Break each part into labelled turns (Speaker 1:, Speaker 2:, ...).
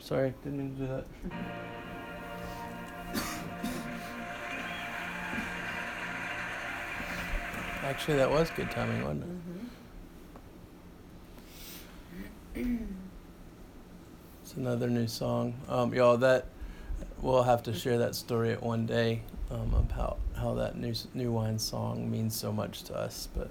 Speaker 1: Sorry, didn't mean to do that. Actually, that was good timing, wasn't it? Mm-hmm. it's another new song, um, y'all. That we'll have to share that story at one day um, about how that new new wine song means so much to us, but.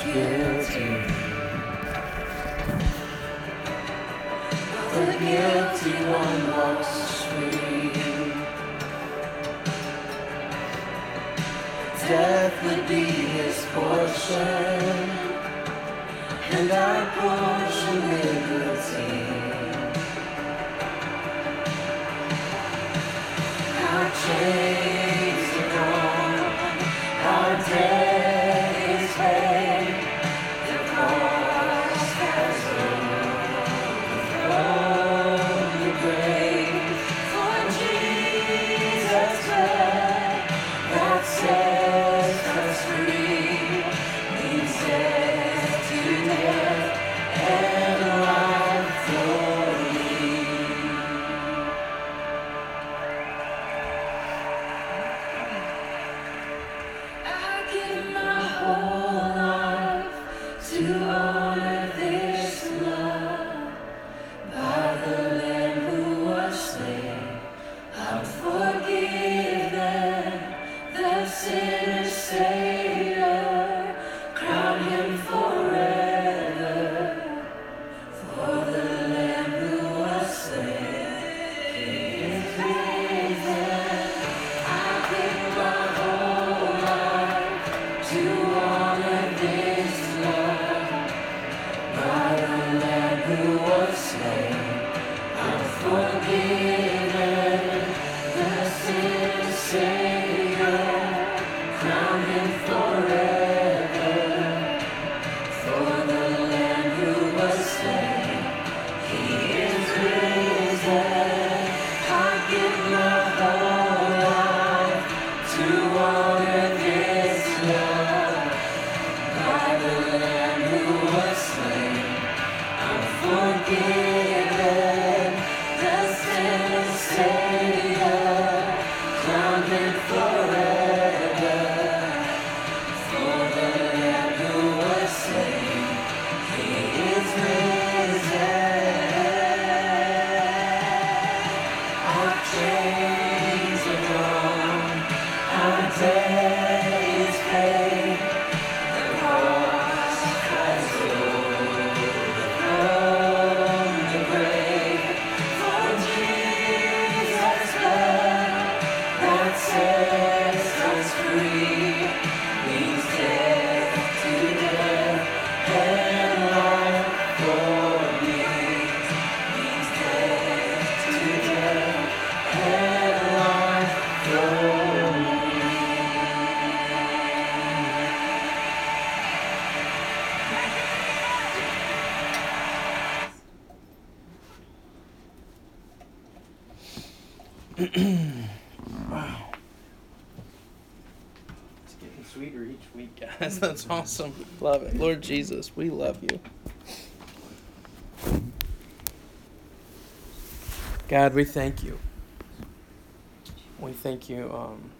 Speaker 2: Spirit. again. Love it. Lord Jesus, we love you. God, we thank you. We thank you. Um,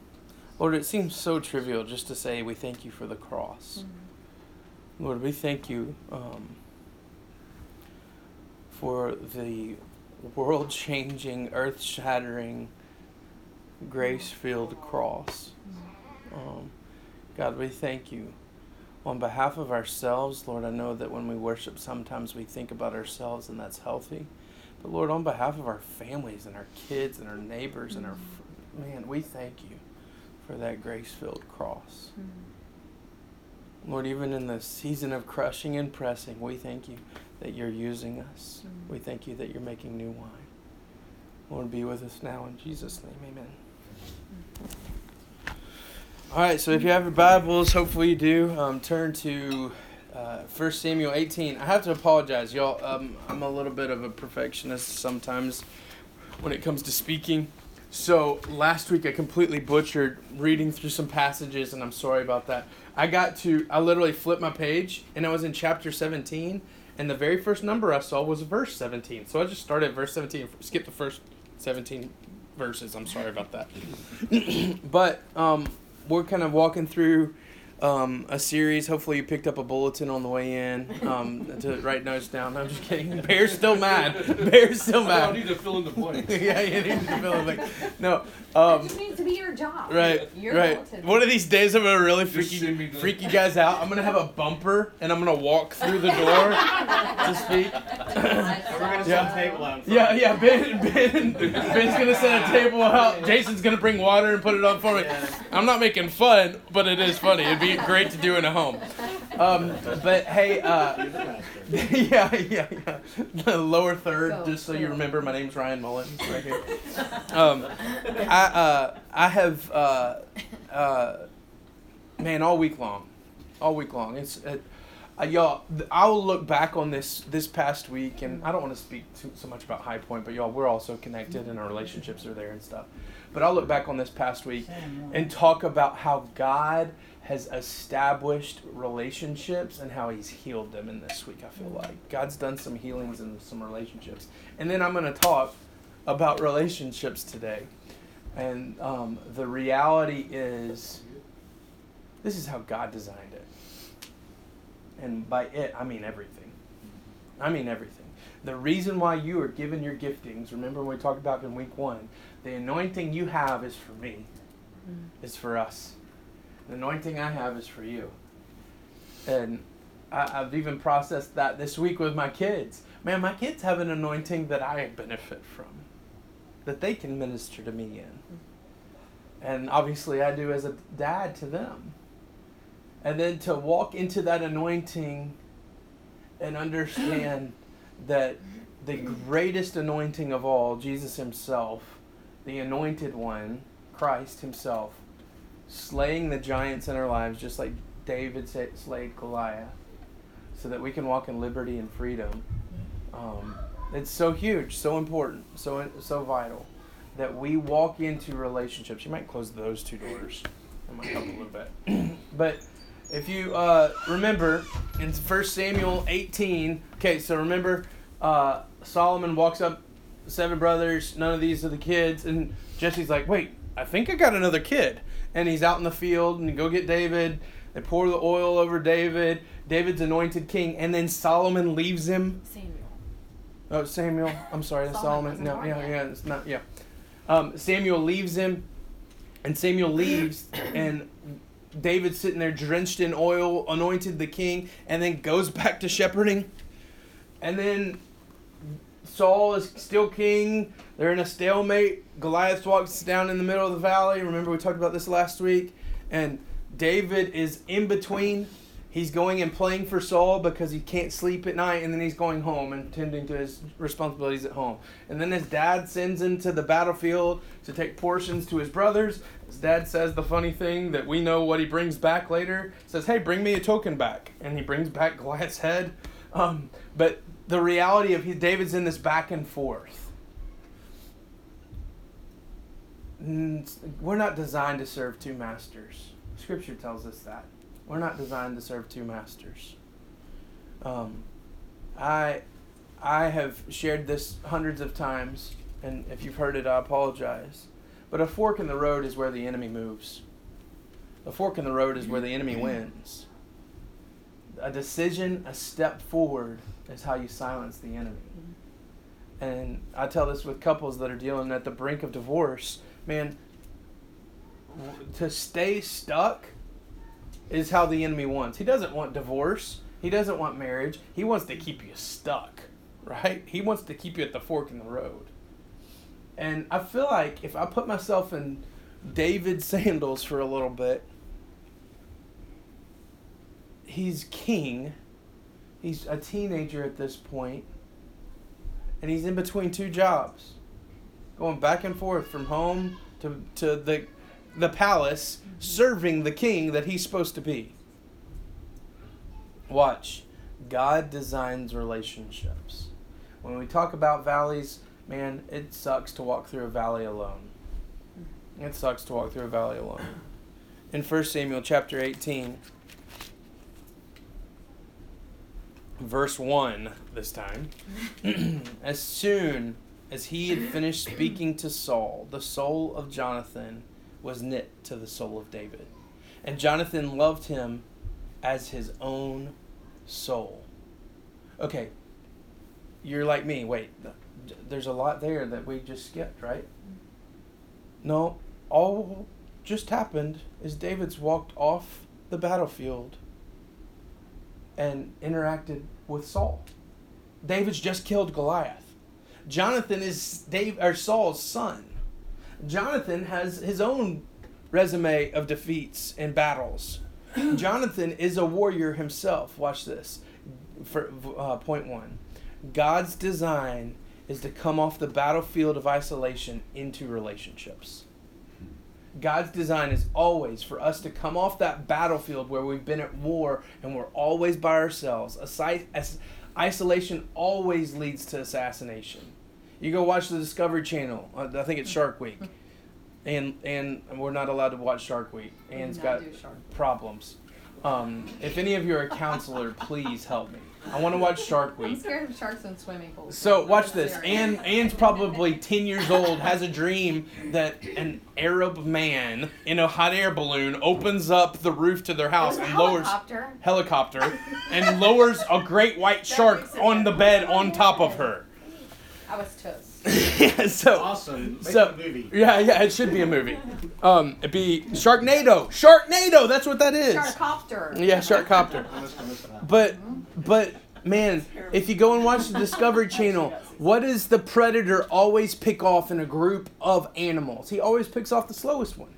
Speaker 2: Lord, it seems so trivial just to say we thank you for the cross. Mm-hmm. Lord, we thank you um, for the world changing, earth shattering, grace filled cross. Um, God, we thank you. On behalf of ourselves, Lord, I know that when we worship, sometimes we think about ourselves, and that's healthy. But Lord, on behalf of our families and our kids and our neighbors and our man, we thank you for that grace filled cross. Mm-hmm. Lord, even in the season of crushing and pressing, we thank you that you're using us. Mm-hmm. We thank you that you're making new wine. Lord, be with us now in Jesus' name. Amen. All right, so if you have your Bibles, hopefully you do, um, turn to uh, 1 Samuel 18. I have to apologize, y'all. Um, I'm a little bit of a perfectionist sometimes when it comes to speaking. So last week I completely butchered reading through some passages, and I'm sorry about that. I got to, I literally flipped my page, and I was in chapter 17, and the very first number I saw was verse 17. So I just started verse 17, skipped the first 17 verses. I'm sorry about that. but um, we're kind of walking through um, a series. Hopefully, you picked up a bulletin on the way in um, to write notes down. No, I'm just kidding. Bear's still mad. Bear's still mad.
Speaker 3: I need to fill in the blanks.
Speaker 2: yeah, you need to fill in the blanks. No. Um,
Speaker 4: it just needs to be your job.
Speaker 2: Right.
Speaker 4: Your
Speaker 2: right.
Speaker 4: bulletin.
Speaker 2: One of these days, I'm gonna really freak you, freak you guys out. I'm gonna have a bumper, and I'm gonna walk through the door to speak.
Speaker 3: yeah.
Speaker 2: Yeah, yeah. Ben, Ben, Ben's gonna set a table out. Jason's gonna bring water and put it up for me. I'm not making fun, but it is funny. It'd be great to do in a home. Um, but hey, uh, yeah, yeah, yeah. The lower third, go, just so you remember, my name's Ryan Mullins, right here. Um, I uh, I have uh, uh, man all week long, all week long. It's it, uh, y'all. I will look back on this this past week, and I don't want to speak too, so much about High Point, but y'all, we're also connected, and our relationships are there and stuff. But I'll look back on this past week and talk about how God has established relationships and how he's healed them in this week, I feel like. God's done some healings in some relationships. And then I'm going to talk about relationships today. And um, the reality is, this is how God designed it. And by it, I mean everything. I mean everything. The reason why you are given your giftings, remember when we talked about in week one, the anointing you have is for me, mm. is for us. The anointing I have is for you. And I, have even processed that this week with my kids. Man, my kids have an anointing that I benefit from, that they can minister to me in. And obviously, I do as a dad to them. And then to walk into that anointing and understand that the greatest anointing of all, Jesus Himself, the anointed one, Christ Himself, slaying the giants in our lives, just like David slayed Goliath, so that we can walk in liberty and freedom. Um, it's so huge, so important, so so vital that we walk into relationships. You might close those two doors. That might help a little bit. but if you uh, remember in 1 Samuel 18, okay, so remember uh, Solomon walks up, seven brothers, none of these are the kids, and Jesse's like, wait, I think I got another kid and he's out in the field and go get David. They pour the oil over David. David's anointed king, and then Solomon leaves him.
Speaker 4: Samuel.
Speaker 2: Oh, Samuel. I'm sorry, that's Solomon. Solomon. No, yeah, yeah, it's not. Yeah. Um, Samuel leaves him, and Samuel leaves, and David's sitting there drenched in oil, anointed the king, and then goes back to shepherding. And then Saul is still king. They're in a stalemate. Goliath walks down in the middle of the valley. Remember, we talked about this last week. And David is in between. He's going and playing for Saul because he can't sleep at night, and then he's going home and tending to his responsibilities at home. And then his dad sends him to the battlefield to take portions to his brothers. His dad says the funny thing that we know what he brings back later. Says, "Hey, bring me a token back," and he brings back Goliath's head. Um, but the reality of he, David's in this back and forth. We're not designed to serve two masters. Scripture tells us that. We're not designed to serve two masters. Um, I, I have shared this hundreds of times, and if you've heard it, I apologize. But a fork in the road is where the enemy moves. A fork in the road is where the enemy wins. A decision, a step forward, is how you silence the enemy. And I tell this with couples that are dealing at the brink of divorce. Man, to stay stuck is how the enemy wants. He doesn't want divorce. He doesn't want marriage. He wants to keep you stuck, right? He wants to keep you at the fork in the road. And I feel like if I put myself in David's sandals for a little bit, he's king. He's a teenager at this point, and he's in between two jobs, going back and forth from home to, to the the palace, serving the king that he's supposed to be. Watch. God designs relationships. When we talk about valleys, man, it sucks to walk through a valley alone. It sucks to walk through a valley alone. In 1 Samuel chapter 18, verse 1 this time, as soon as he had finished speaking to Saul, the soul of Jonathan was knit to the soul of David. And Jonathan loved him as his own soul. Okay, you're like me. Wait, there's a lot there that we just skipped, right? No, all just happened is David's walked off the battlefield and interacted with Saul. David's just killed Goliath. Jonathan is Dave or Saul's son. Jonathan has his own resume of defeats and battles. Jonathan is a warrior himself. Watch this. For uh, point one, God's design is to come off the battlefield of isolation into relationships. God's design is always for us to come off that battlefield where we've been at war and we're always by ourselves. Aside, as, isolation always leads to assassination. You go watch the Discovery Channel. Uh, I think it's Shark Week, and and we're not allowed to watch Shark Week. Anne's got problems. Um, if any of you are a counselor, please help me. I want to watch Shark Week.
Speaker 3: I'm scared of sharks and swimming pools.
Speaker 2: So watch this. Anne Anne's probably ten years old, has a dream that an Arab man in a hot air balloon opens up the roof to their house and lowers
Speaker 3: helicopter.
Speaker 2: helicopter and lowers a great white shark on the bed on top of her.
Speaker 3: I was toast.
Speaker 2: yeah, so
Speaker 4: Awesome. Make
Speaker 2: So-
Speaker 4: a movie.
Speaker 2: yeah, yeah, it should be a movie. Um, it'd be Sharknado. Sharknado. That's what that is.
Speaker 3: Sharkcopter.
Speaker 2: Yeah, Sharkcopter.
Speaker 4: I'm just gonna look it up.
Speaker 2: But but man, if you go and watch the Discovery Channel, what does the predator always pick off in a group of animals? He always picks off the slowest one.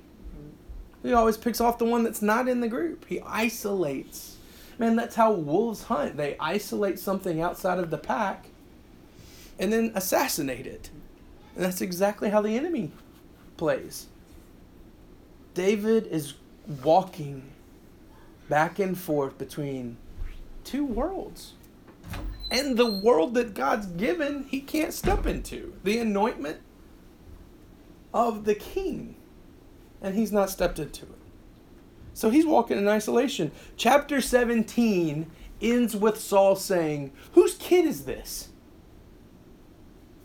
Speaker 2: He always picks off the one that's not in the group. He isolates. Man, that's how wolves hunt. They isolate something outside of the pack and then assassinate it. And that's exactly how the enemy plays. David is walking back and forth between two worlds. And the world that God's given, he can't step into. The anointment of the king. And he's not stepped into it. So he's walking in isolation. Chapter 17 ends with Saul saying, Whose kid is this?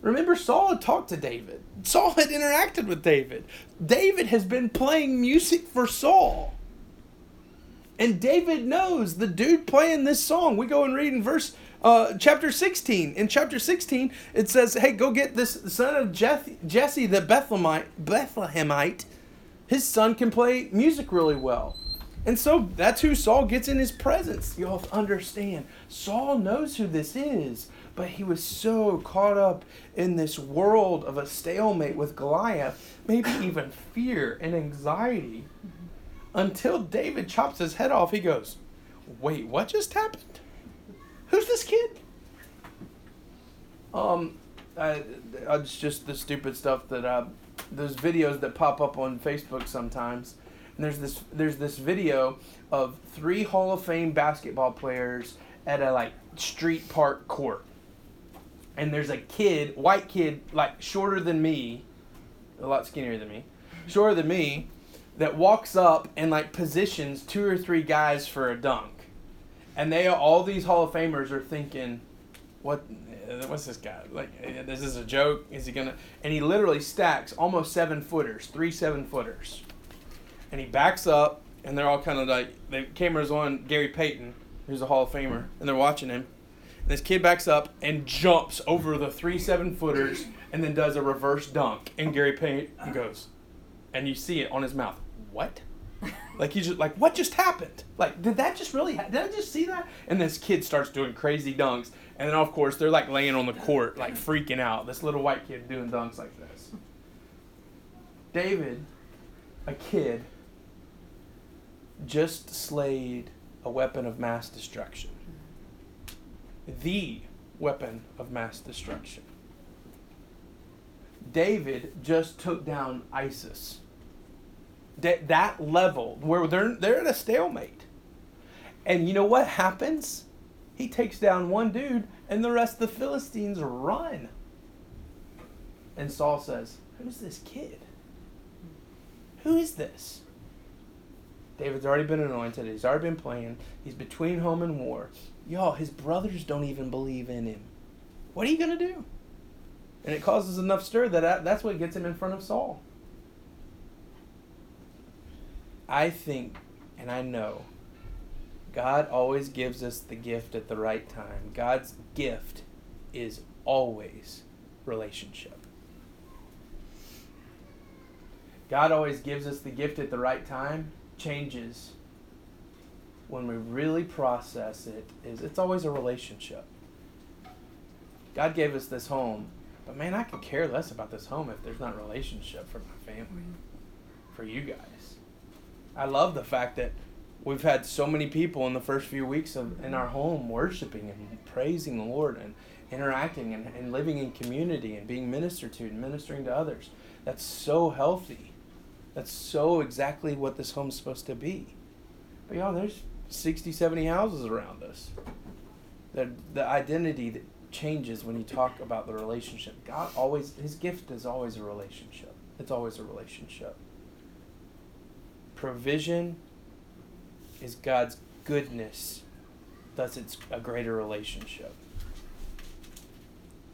Speaker 2: Remember, Saul had talked to David. Saul had interacted with David. David has been playing music for Saul. And David knows the dude playing this song. We go and read in verse uh, chapter 16. In chapter 16, it says, Hey, go get this son of Jesse the Bethlehemite, Bethlehemite. His son can play music really well. And so that's who Saul gets in his presence. You'll understand. Saul knows who this is, but he was so caught up in this world of a stalemate with Goliath, maybe even fear and anxiety until David chops his head off, he goes, Wait, what just happened? Who's this kid? Um, I, it's just the stupid stuff that uh, those videos that pop up on Facebook sometimes. And there's this there's this video of three Hall of Fame basketball players at a like street park court. And there's a kid, white kid, like shorter than me, a lot skinnier than me, shorter than me, that walks up and like positions two or three guys for a dunk. And they all these Hall of Famers are thinking, what uh, what's this guy? Like uh, is this a joke? Is he gonna and he literally stacks almost seven footers, three seven footers. And he backs up and they're all kind of like the camera's on Gary Payton, who's a Hall of Famer, and they're watching him. This kid backs up and jumps over the three seven footers and then does a reverse dunk. And Gary Payton goes, and you see it on his mouth. What? Like he's just like, what just happened? Like, did that just really? Ha- did I just see that? And this kid starts doing crazy dunks, and then of course they're like laying on the court, like freaking out. This little white kid doing dunks like this. David, a kid, just slayed a weapon of mass destruction. The weapon of mass destruction. David just took down ISIS. That that level where they're they're at a stalemate. And you know what happens? He takes down one dude and the rest of the Philistines run. And Saul says, Who's this kid? Who is this? David's already been anointed. He's already been playing. He's between home and war. Y'all, his brothers don't even believe in him. What are you going to do? And it causes enough stir that that's what gets him in front of Saul. I think and I know God always gives us the gift at the right time. God's gift is always relationship. God always gives us the gift at the right time, changes when we really process it is it's always a relationship. God gave us this home, but man, I could care less about this home if there's not a relationship for my family, for you guys. I love the fact that we've had so many people in the first few weeks of in our home worshiping and praising the Lord and interacting and, and living in community and being ministered to and ministering to others. That's so healthy. That's so exactly what this home's supposed to be. But y'all, there's 60, 70 houses around us. The, the identity that changes when you talk about the relationship. God always, His gift is always a relationship. It's always a relationship. Provision is God's goodness, thus, it's a greater relationship.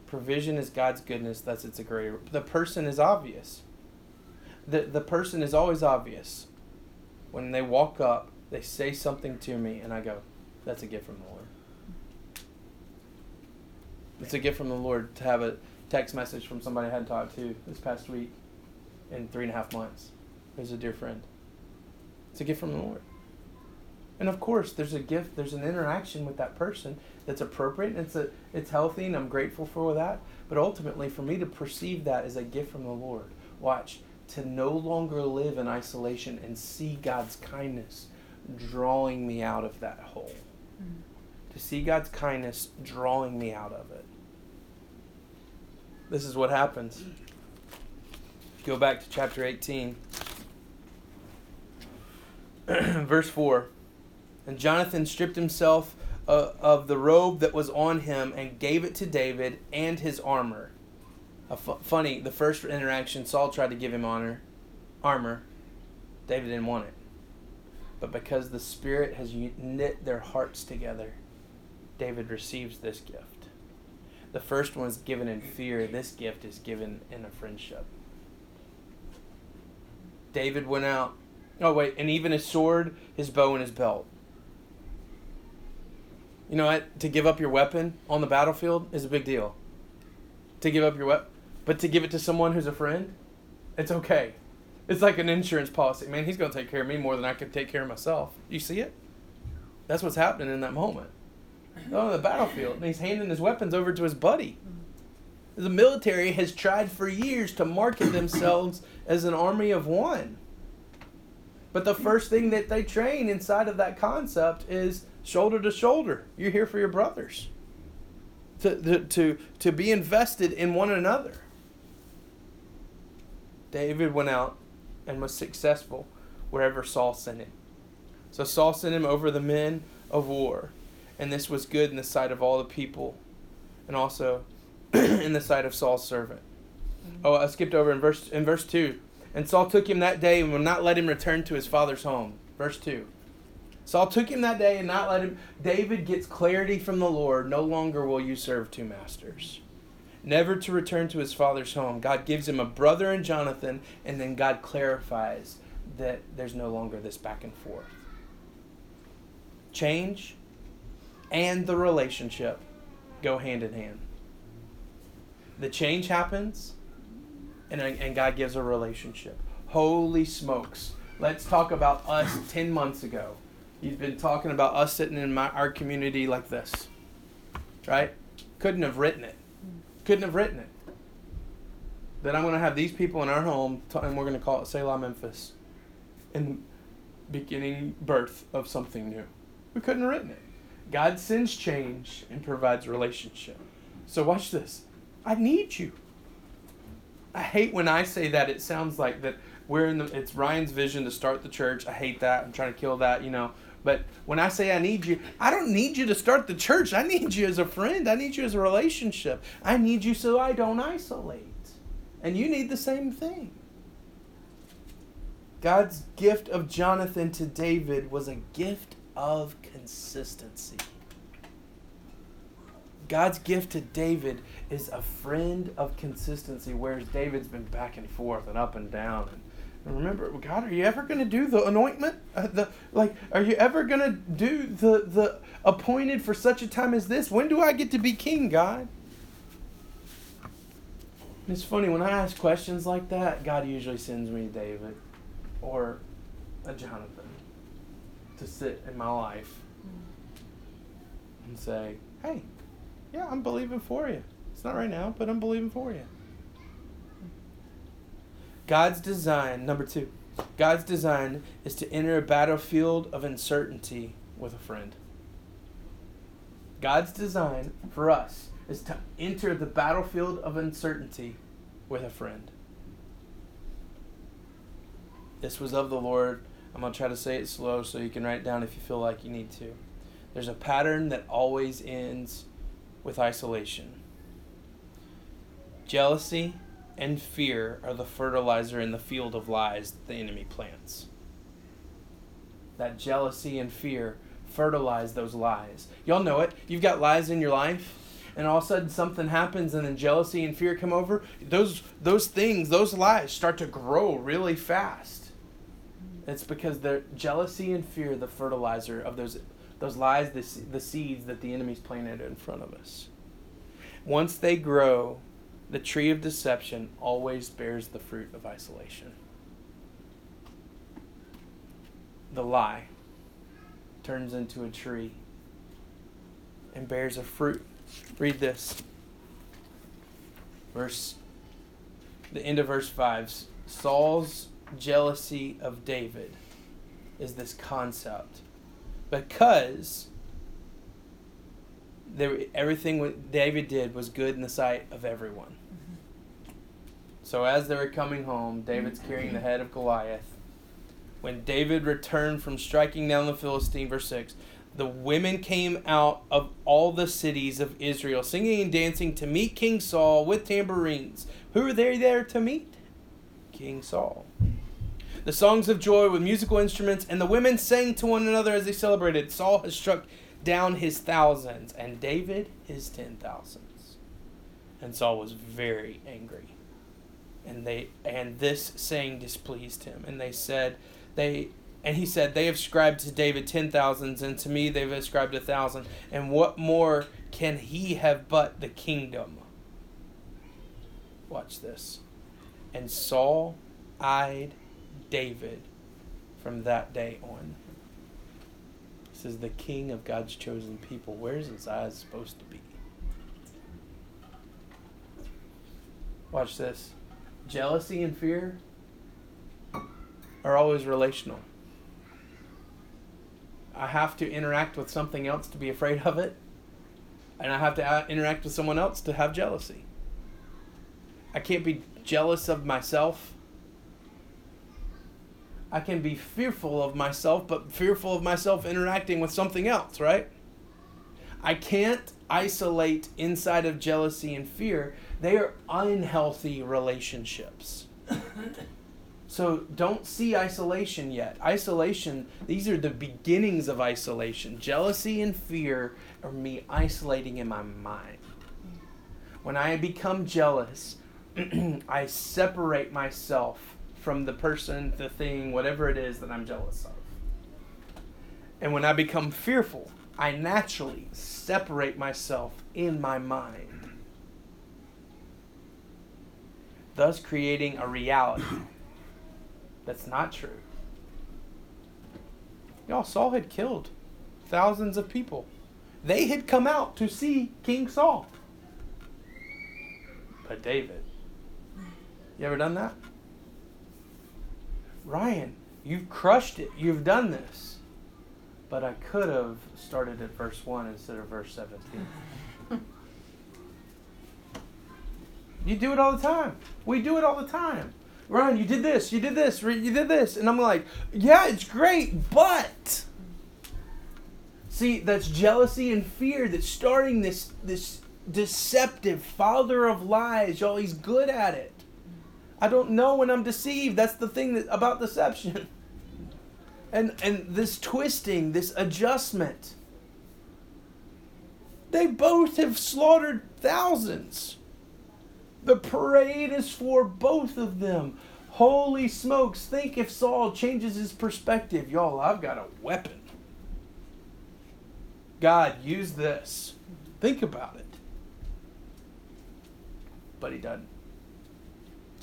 Speaker 2: Provision is God's goodness, thus, it's a greater. The person is obvious. The, the person is always obvious. When they walk up, they say something to me, and I go, That's a gift from the Lord. It's a gift from the Lord to have a text message from somebody I hadn't talked to this past week in three and a half months. Who's a dear friend. It's a gift from the Lord. And of course, there's a gift, there's an interaction with that person that's appropriate and it's a it's healthy and I'm grateful for that. But ultimately for me to perceive that as a gift from the Lord. Watch, to no longer live in isolation and see God's kindness drawing me out of that hole. Mm. To see God's kindness drawing me out of it. This is what happens. Go back to chapter 18. Verse 4. And Jonathan stripped himself uh, of the robe that was on him and gave it to David and his armor. Funny, the first interaction, Saul tried to give him honor, armor. David didn't want it. But because the Spirit has knit their hearts together, David receives this gift. The first one is given in fear, this gift is given in a friendship. David went out. Oh, wait, and even his sword, his bow, and his belt. You know what? To give up your weapon on the battlefield is a big deal. To give up your weapon. But to give it to someone who's a friend, it's okay. It's like an insurance policy. Man, he's going to take care of me more than I could take care of myself. You see it? That's what's happening in that moment. On the battlefield, and he's handing his weapons over to his buddy. The military has tried for years to market themselves as an army of one. But the first thing that they train inside of that concept is shoulder to shoulder. You're here for your brothers. To, to, to, to be invested in one another. David went out and was successful wherever Saul sent him. So Saul sent him over the men of war, and this was good in the sight of all the people, and also in the sight of Saul's servant. Mm-hmm. Oh, I skipped over in verse in verse two. And Saul took him that day and would not let him return to his father's home. Verse 2. Saul took him that day and not let him. David gets clarity from the Lord. No longer will you serve two masters. Never to return to his father's home. God gives him a brother in Jonathan, and then God clarifies that there's no longer this back and forth. Change and the relationship go hand in hand. The change happens, and, and God gives a relationship. Holy smokes. Let's talk about us 10 months ago. He's been talking about us sitting in my, our community like this. Right? Couldn't have written it. Couldn't have written it. That I'm going to have these people in our home, and we're going to call it Selah Memphis, and beginning birth of something new. We couldn't have written it. God sends change and provides relationship. So watch this. I need you. I hate when I say that. It sounds like that we're in the. It's Ryan's vision to start the church. I hate that. I'm trying to kill that. You know. But when I say I need you, I don't need you to start the church. I need you as a friend. I need you as a relationship. I need you so I don't isolate. And you need the same thing. God's gift of Jonathan to David was a gift of consistency. God's gift to David is a friend of consistency, whereas David's been back and forth and up and down. And, and remember, God, are you ever going to do the anointment? Uh, the like, are you ever going to do the the appointed for such a time as this? When do I get to be king, God? It's funny when I ask questions like that, God usually sends me David or a Jonathan to sit in my life and say, "Hey, yeah, I'm believing for you. It's not right now, but I'm believing for you. God's design, number two, God's design is to enter a battlefield of uncertainty with a friend. God's design for us is to enter the battlefield of uncertainty with a friend. This was of the Lord. I'm going to try to say it slow so you can write it down if you feel like you need to. There's a pattern that always ends with isolation. Jealousy and fear are the fertilizer in the field of lies that the enemy plants. That jealousy and fear fertilize those lies. Y'all know it. You've got lies in your life, and all of a sudden something happens, and then jealousy and fear come over. Those those things, those lies, start to grow really fast. It's because the jealousy and fear, the fertilizer of those those lies, the, the seeds that the enemy's planted in front of us. Once they grow, the tree of deception always bears the fruit of isolation. The lie turns into a tree and bears a fruit. Read this. Verse the end of verse 5 Saul's jealousy of David is this concept because there, everything David did was good in the sight of everyone. So as they were coming home, David's carrying the head of Goliath. When David returned from striking down the Philistine, verse 6, the women came out of all the cities of Israel, singing and dancing to meet King Saul with tambourines. Who were they there to meet? King Saul the songs of joy with musical instruments, and the women sang to one another as they celebrated. Saul has struck down his thousands, and David his ten thousands. And Saul was very angry. And they and this saying displeased him. And they said they and he said, They have ascribed to David ten thousands, and to me they've ascribed a thousand. And what more can he have but the kingdom? Watch this. And Saul eyed David from that day on. Is the king of God's chosen people. Where's his eyes supposed to be? Watch this. Jealousy and fear are always relational. I have to interact with something else to be afraid of it, and I have to uh, interact with someone else to have jealousy. I can't be jealous of myself I can be fearful of myself, but fearful of myself interacting with something else, right? I can't isolate inside of jealousy and fear. They are unhealthy relationships. So don't see isolation yet. Isolation, these are the beginnings of isolation. Jealousy and fear are me isolating in my mind. When I become jealous, I separate myself from the person, the thing, whatever it is that I'm jealous of. And when I become fearful, I naturally separate myself in my mind, thus creating a reality that's not true. Y'all, Saul had killed thousands of people. They had come out to see King Saul. But David, you ever done that? Ryan, you've crushed it. You've done this. But I could have started at verse 1 instead of verse 17. you do it all the time. We do it all the time. Ryan, you did this, you did this, you did this. And I'm like, yeah, it's great, but. See, that's jealousy and fear that's starting this, this deceptive father of lies. Y'all, he's good at it. I don't know when I'm deceived. That's the thing that, about deception. And and this twisting, this adjustment. They both have slaughtered thousands. The parade is for both of them. Holy smokes, think if Saul changes his perspective. Y'all, I've got a weapon. God, use this. Think about it. But he doesn't.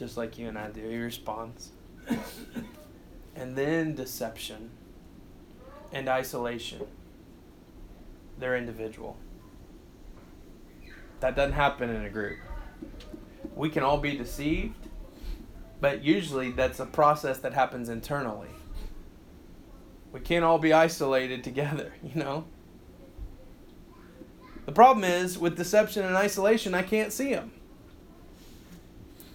Speaker 2: Just like you and I do. He responds. and then deception and isolation. They're individual. That doesn't happen in a group. We can all be deceived, but usually that's a process that happens internally. We can't all be isolated together, you know? The problem is with deception and isolation, I can't see them.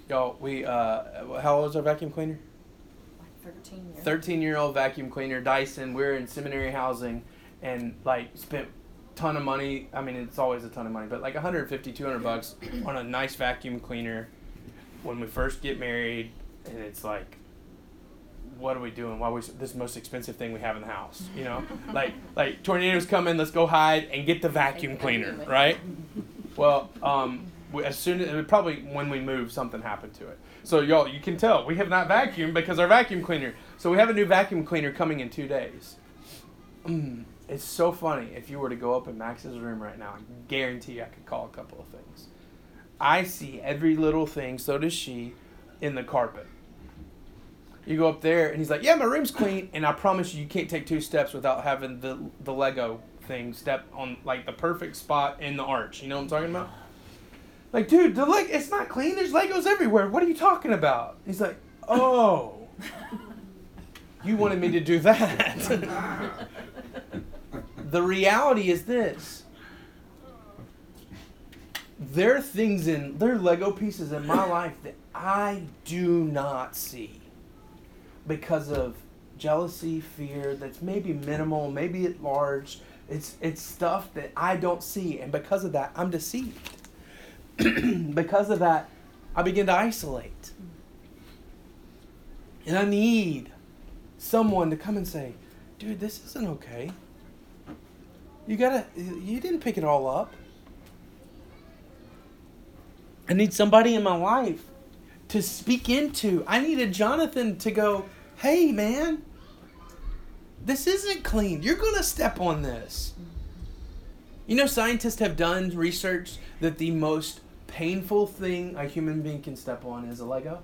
Speaker 2: Y'all, we, uh, how old is our vacuum cleaner?
Speaker 3: Like 13 years.
Speaker 2: 13 year old vacuum cleaner Dyson. We are in seminary housing and like spent ton of money. I mean, it's always a ton of money, but like 150, 200 bucks on a nice vacuum cleaner when we first get married. And it's like, what are we doing? Why we this most expensive thing we have in the house? You know, like like tornadoes come in, let's go hide and get the vacuum cleaner, right? Well, um, as soon as probably when we move, something happened to it. So y'all, you can tell we have not vacuumed because our vacuum cleaner. So we have a new vacuum cleaner coming in two days. Mm, it's so funny. If you were to go up in Max's room right now, I guarantee I could call a couple of things. I see every little thing. So does she, in the carpet. You go up there and he's like, "Yeah, my room's clean," and I promise you, you can't take two steps without having the the Lego thing step on like the perfect spot in the arch. You know what I'm talking about? Like, dude, the leg it's not clean. There's Legos everywhere. What are you talking about? He's like, "Oh, you wanted me to do that." the reality is this. There are things in there are Lego pieces in my life that I do not see because of jealousy, fear that's maybe minimal, maybe at large. It's it's stuff that I don't see, and because of that, I'm deceived. because of that, I begin to isolate. And I need someone to come and say, dude, this isn't okay. You gotta you didn't pick it all up. I need somebody in my life to speak into. I needed Jonathan to go, hey man, this isn't clean. You're gonna step on this. You know, scientists have done research that the most painful thing a human being can step on is a Lego.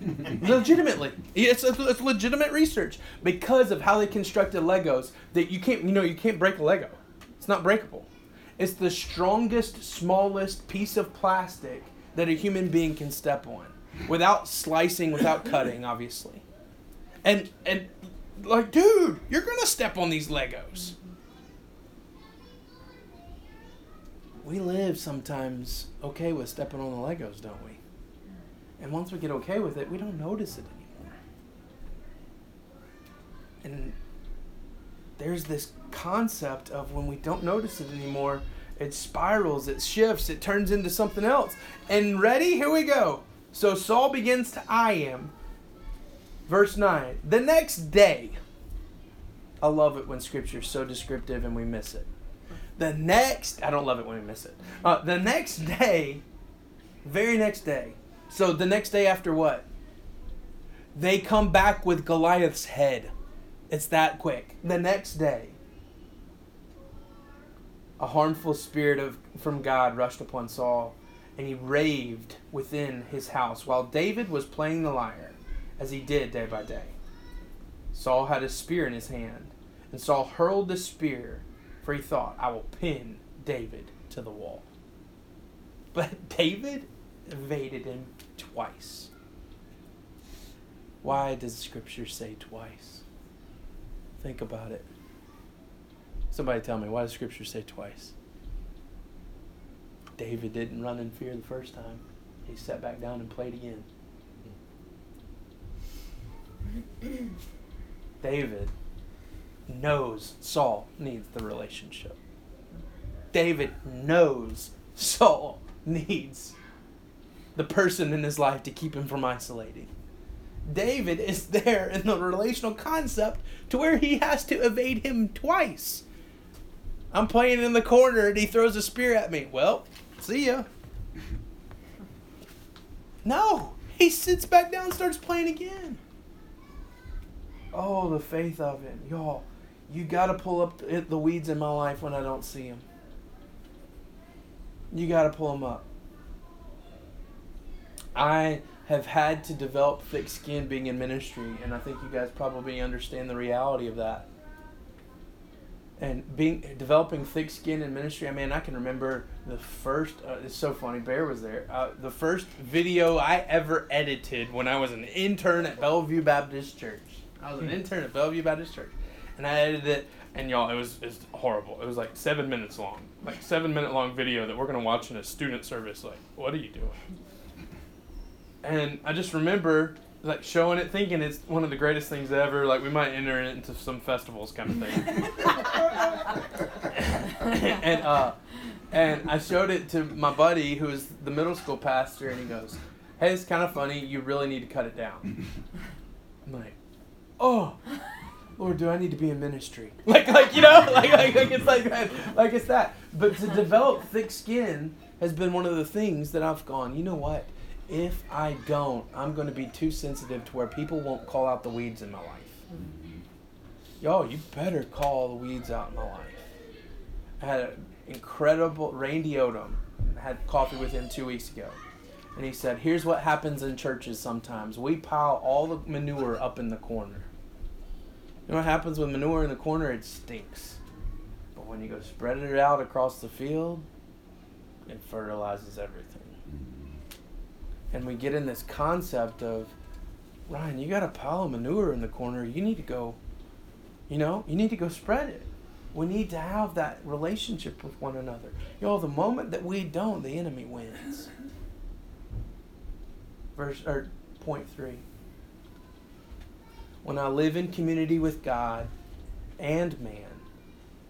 Speaker 2: Legitimately, it's, it's legitimate research because of how they constructed Legos. That you can't, you know, you can't break a Lego. It's not breakable. It's the strongest, smallest piece of plastic that a human being can step on, without slicing, without cutting, obviously. And and like, dude, you're gonna step on these Legos. We live sometimes okay with stepping on the Legos, don't we? And once we get okay with it, we don't notice it anymore. And there's this concept of when we don't notice it anymore, it spirals, it shifts, it turns into something else. And ready? Here we go. So Saul begins to eye him. Verse 9. The next day. I love it when scripture's so descriptive and we miss it. The next, I don't love it when we miss it. Uh, the next day, very next day. So the next day after what? They come back with Goliath's head. It's that quick. The next day, a harmful spirit of from God rushed upon Saul, and he raved within his house while David was playing the lyre, as he did day by day. Saul had a spear in his hand, and Saul hurled the spear, for he thought, I will pin David to the wall. But David evaded him twice. Why does Scripture say twice? Think about it. Somebody tell me, why does Scripture say twice? David didn't run in fear the first time. He sat back down and played again. Mm-hmm. David knows Saul needs the relationship. David knows Saul needs the person in his life to keep him from isolating. David is there in the relational concept to where he has to evade him twice. I'm playing in the corner and he throws a spear at me. Well, see ya. No, he sits back down and starts playing again. Oh, the faith of it. Y'all, you got to pull up the weeds in my life when I don't see them. You got to pull them up. I have had to develop thick skin being in ministry, and I think you guys probably understand the reality of that. And being developing thick skin in ministry, I mean, I can remember the first. Uh, it's so funny. Bear was there. Uh, the first video I ever edited when I was an intern at Bellevue Baptist Church. I was an intern at Bellevue Baptist Church, and I edited it. And y'all, it was it's horrible. It was like seven minutes long, like seven minute long video that we're gonna watch in a student service. Like, what are you doing? And I just remember like showing it, thinking it's one of the greatest things ever. Like we might enter it into some festivals kind of thing. and uh, and I showed it to my buddy who is the middle school pastor, and he goes, "Hey, it's kind of funny. You really need to cut it down." I'm like, "Oh." Lord, do I need to be in ministry? Like, like you know, like, like, like it's like that, like it's that. But to develop thick skin has been one of the things that I've gone. You know what? if I don't, I'm going to be too sensitive to where people won't call out the weeds in my life. Yo, you better call the weeds out in my life. I had an incredible Randy Odom. had coffee with him two weeks ago. And he said, Here's what happens in churches sometimes. We pile all the manure up in the corner. You know what happens with manure in the corner? It stinks. But when you go spread it out across the field, it fertilizes everything and we get in this concept of Ryan, you got a pile of manure in the corner. You need to go, you know, you need to go spread it. We need to have that relationship with one another. You know, the moment that we don't, the enemy wins. Verse or point three. When I live in community with God and man,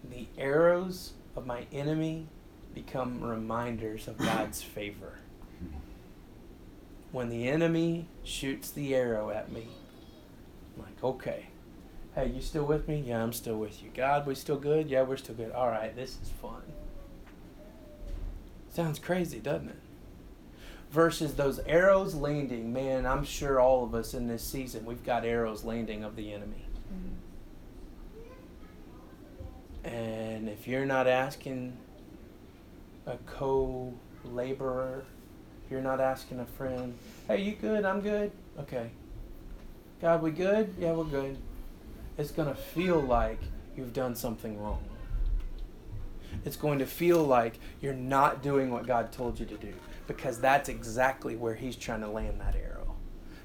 Speaker 2: the arrows of my enemy become reminders of God's favor when the enemy shoots the arrow at me, I'm like, okay. Hey, you still with me? Yeah, I'm still with you. God, we still good? Yeah, we're still good. All right, this is fun. Sounds crazy, doesn't it? Versus those arrows landing. Man, I'm sure all of us in this season, we've got arrows landing of the enemy. Mm-hmm. And if you're not asking a co laborer you're not asking a friend, hey, you good? I'm good. Okay. God, we good? Yeah, we're good. It's going to feel like you've done something wrong. It's going to feel like you're not doing what God told you to do because that's exactly where He's trying to land that arrow.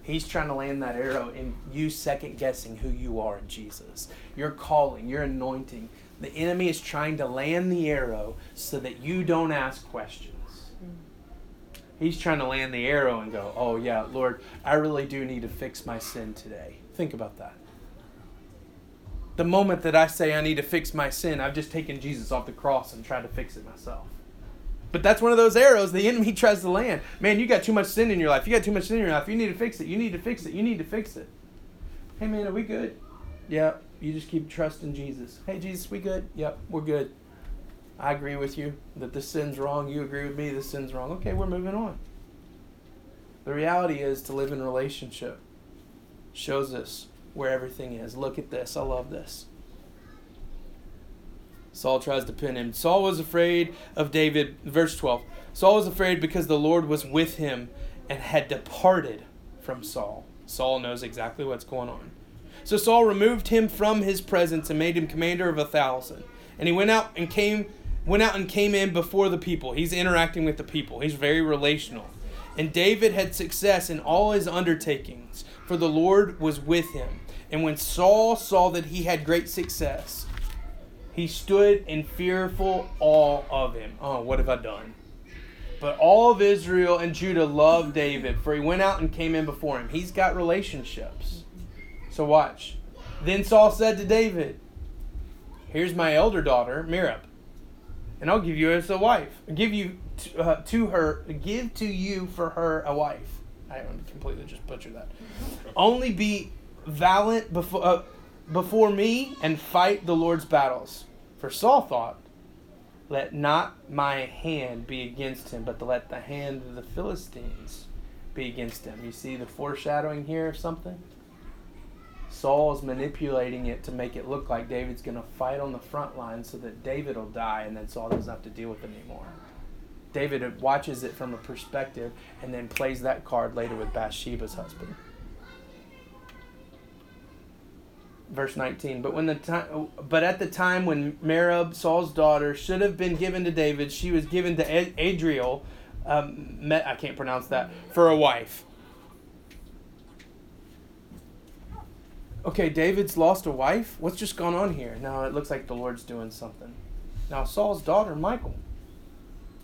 Speaker 2: He's trying to land that arrow in you second guessing who you are in Jesus. Your calling, your anointing. The enemy is trying to land the arrow so that you don't ask questions. He's trying to land the arrow and go, oh, yeah, Lord, I really do need to fix my sin today. Think about that. The moment that I say I need to fix my sin, I've just taken Jesus off the cross and tried to fix it myself. But that's one of those arrows the enemy tries to land. Man, you got too much sin in your life. You got too much sin in your life. You need to fix it. You need to fix it. You need to fix it. Hey man, are we good? Yeah. You just keep trusting Jesus. Hey Jesus, we good? Yep, we're good. I agree with you that this sin's wrong. You agree with me this sin's wrong. Okay, we're moving on. The reality is to live in relationship shows us where everything is. Look at this. I love this. Saul tries to pin him. Saul was afraid of David. Verse 12. Saul was afraid because the Lord was with him and had departed from Saul. Saul knows exactly what's going on. So Saul removed him from his presence and made him commander of a thousand. And he went out and came went out and came in before the people. He's interacting with the people. He's very relational. And David had success in all his undertakings, for the Lord was with him. And when Saul saw that he had great success, he stood in fearful awe of him. Oh, what have I done? But all of Israel and Judah loved David, for he went out and came in before him. He's got relationships. So watch. Then Saul said to David, Here's my elder daughter, Merab, and I'll give you as a wife. I'll give you to, uh, to her, give to you for her a wife. I completely just butchered that. Only be valiant before, uh, before me and fight the Lord's battles. For Saul thought, let not my hand be against him, but let the hand of the Philistines be against him. You see the foreshadowing here of something? Saul is manipulating it to make it look like David's going to fight on the front line so that David will die and then Saul doesn't have to deal with it anymore. David watches it from a perspective and then plays that card later with Bathsheba's husband. Verse 19. But when the time, but at the time when Merab, Saul's daughter, should have been given to David, she was given to Adriel. Um, I can't pronounce that for a wife. Okay, David's lost a wife. What's just gone on here? Now it looks like the Lord's doing something. Now Saul's daughter, Michal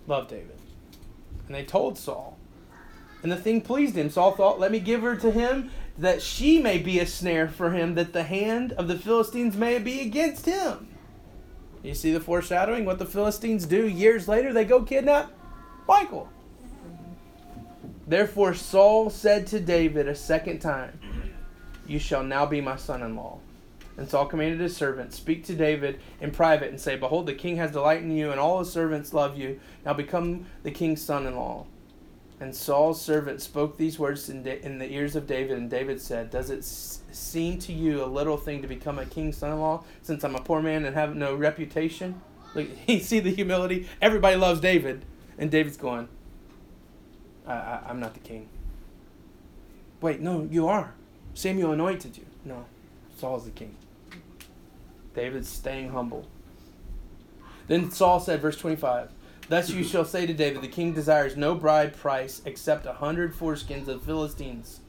Speaker 2: loved David. And they told Saul. And the thing pleased him. Saul thought, let me give her to him that she may be a snare for him, that the hand of the Philistines may be against him. You see the foreshadowing? What the Philistines do years later, they go kidnap Michal. Therefore, Saul said to David a second time, You shall now be my son in law. And Saul commanded his servants, Speak to David in private and say, Behold, the king has delight in you, and all his servants love you. Now become the king's son in law. And Saul's servant spoke these words in, da- in the ears of David, and David said, Does it s- seem to you a little thing to become a king's son in law, since I'm a poor man and have no reputation? You see the humility? Everybody loves David. And David's going, I, I, I'm not the king. Wait, no, you are. Samuel anointed you. No, Saul's the king. David's staying humble. Then Saul said, verse 25, Thus you shall say to David, The king desires no bride price except a hundred foreskins of Philistines,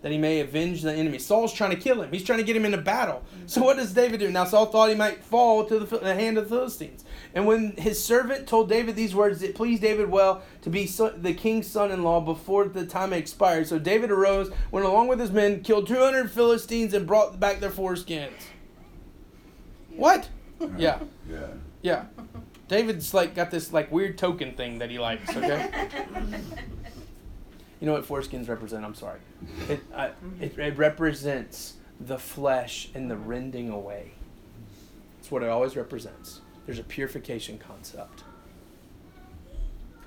Speaker 2: that he may avenge the enemy. Saul's trying to kill him. He's trying to get him into battle. So what does David do? Now Saul thought he might fall to the, the hand of the Philistines. And when his servant told David these words, it pleased David well to be so, the king's son-in-law before the time expired. So David arose, went along with his men, killed 200 Philistines, and brought back their foreskins. What? Yeah.
Speaker 4: Yeah.
Speaker 2: Yeah. David's like got this like weird token thing that he likes, okay? you know what foreskins represent? I'm sorry. It, I, it, it represents the flesh and the rending away. That's what it always represents. There's a purification concept.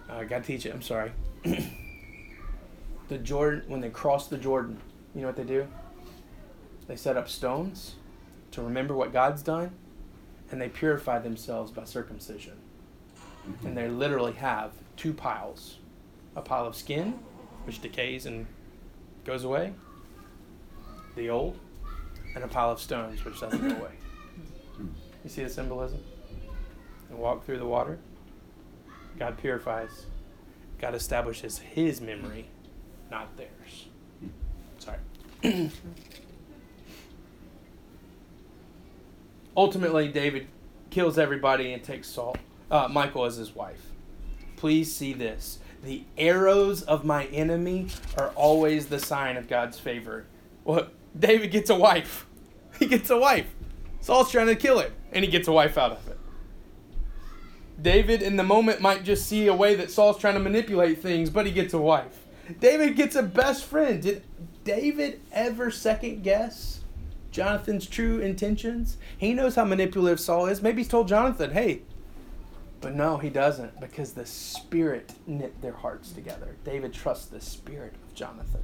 Speaker 2: I got to teach it. I'm sorry. the Jordan, when they cross the Jordan, you know what they do? They set up stones to remember what God's done, and they purify themselves by circumcision. Mm-hmm. And they literally have two piles a pile of skin, which decays and goes away, the old, and a pile of stones, which doesn't go away. You see the symbolism? And walk through the water. God purifies. God establishes his memory, not theirs. Hmm. Sorry. Ultimately, David kills everybody and takes Saul, uh, Michal as his wife. Please see this. The arrows of my enemy are always the sign of God's favor. Well, David gets a wife. He gets a wife. Saul's trying to kill him, and he gets a wife out of it. David, in the moment, might just see a way that Saul's trying to manipulate things, but he gets a wife. David gets a best friend. Did David ever second guess Jonathan's true intentions. He knows how manipulative Saul is. Maybe he's told Jonathan, hey, but no, he doesn't because the Spirit knit their hearts together. David trusts the Spirit of Jonathan.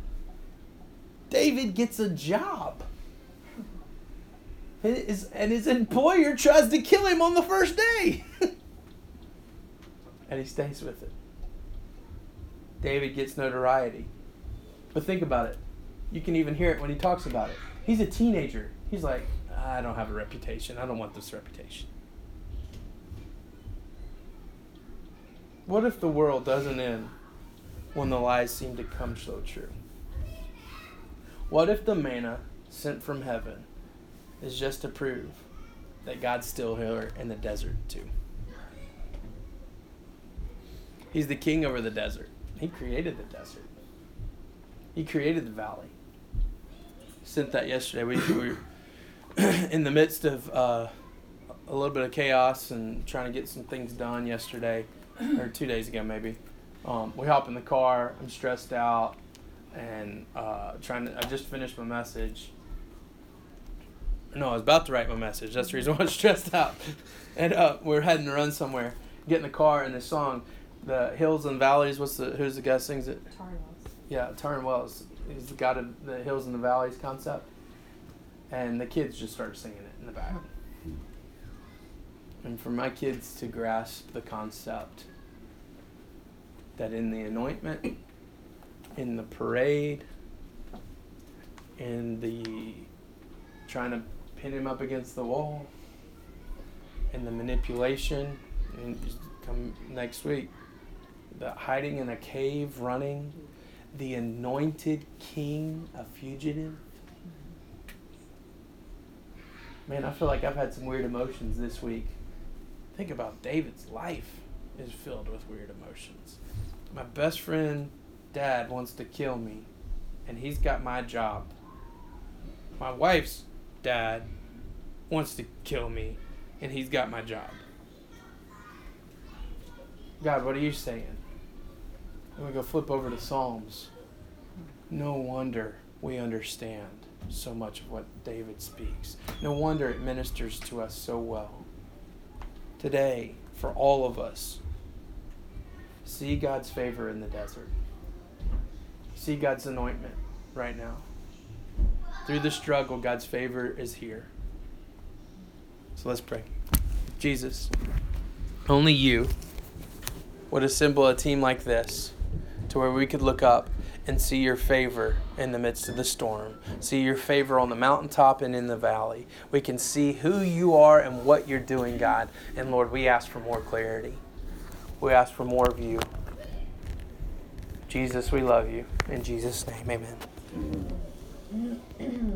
Speaker 2: David gets a job. His, and his employer tries to kill him on the first day. and he stays with it. David gets notoriety. But think about it. You can even hear it when he talks about it. He's a teenager. He's like, ah, I don't have a reputation. I don't want this reputation. What if the world doesn't end when the lies seem to come so true? What if the manna sent from heaven is just to prove that God's still here in the desert too? He's the king over the desert. He created the desert. He created the valley. Sent that yesterday. We, we were in the midst of uh, a little bit of chaos and trying to get some things done yesterday, or two days ago maybe. Um, we hop in the car. I'm stressed out and uh, trying to. I just finished my message. No, I was about to write my message. That's the reason why I'm stressed out. And uh, we're heading to run somewhere. Get in the car and the song, the hills and valleys. What's the who's the guy sings it?
Speaker 3: Tauren Wells.
Speaker 2: Yeah, Tauren Wells. He's of the hills and the valleys concept. And the kids just started singing it in the back. And for my kids to grasp the concept that in the anointment, in the parade, in the trying to pin him up against the wall, in the manipulation, and come next week, the hiding in a cave, running, the anointed king, a fugitive. Man, I feel like I've had some weird emotions this week. Think about David's life is filled with weird emotions. My best friend, dad, wants to kill me, and he's got my job. My wife's dad wants to kill me, and he's got my job. God, what are you saying? And we go flip over to Psalms. No wonder we understand so much of what David speaks. No wonder it ministers to us so well. Today, for all of us, see God's favor in the desert. See God's anointment right now. Through the struggle, God's favor is here. So let's pray. Jesus, only you would assemble a team like this to where we could look up and see your favor in the midst of the storm. See your favor on the mountaintop and in the valley. We can see who you are and what you're doing, God. And Lord, we ask for more clarity. We ask for more of you. Jesus, we love you. In Jesus' name, amen.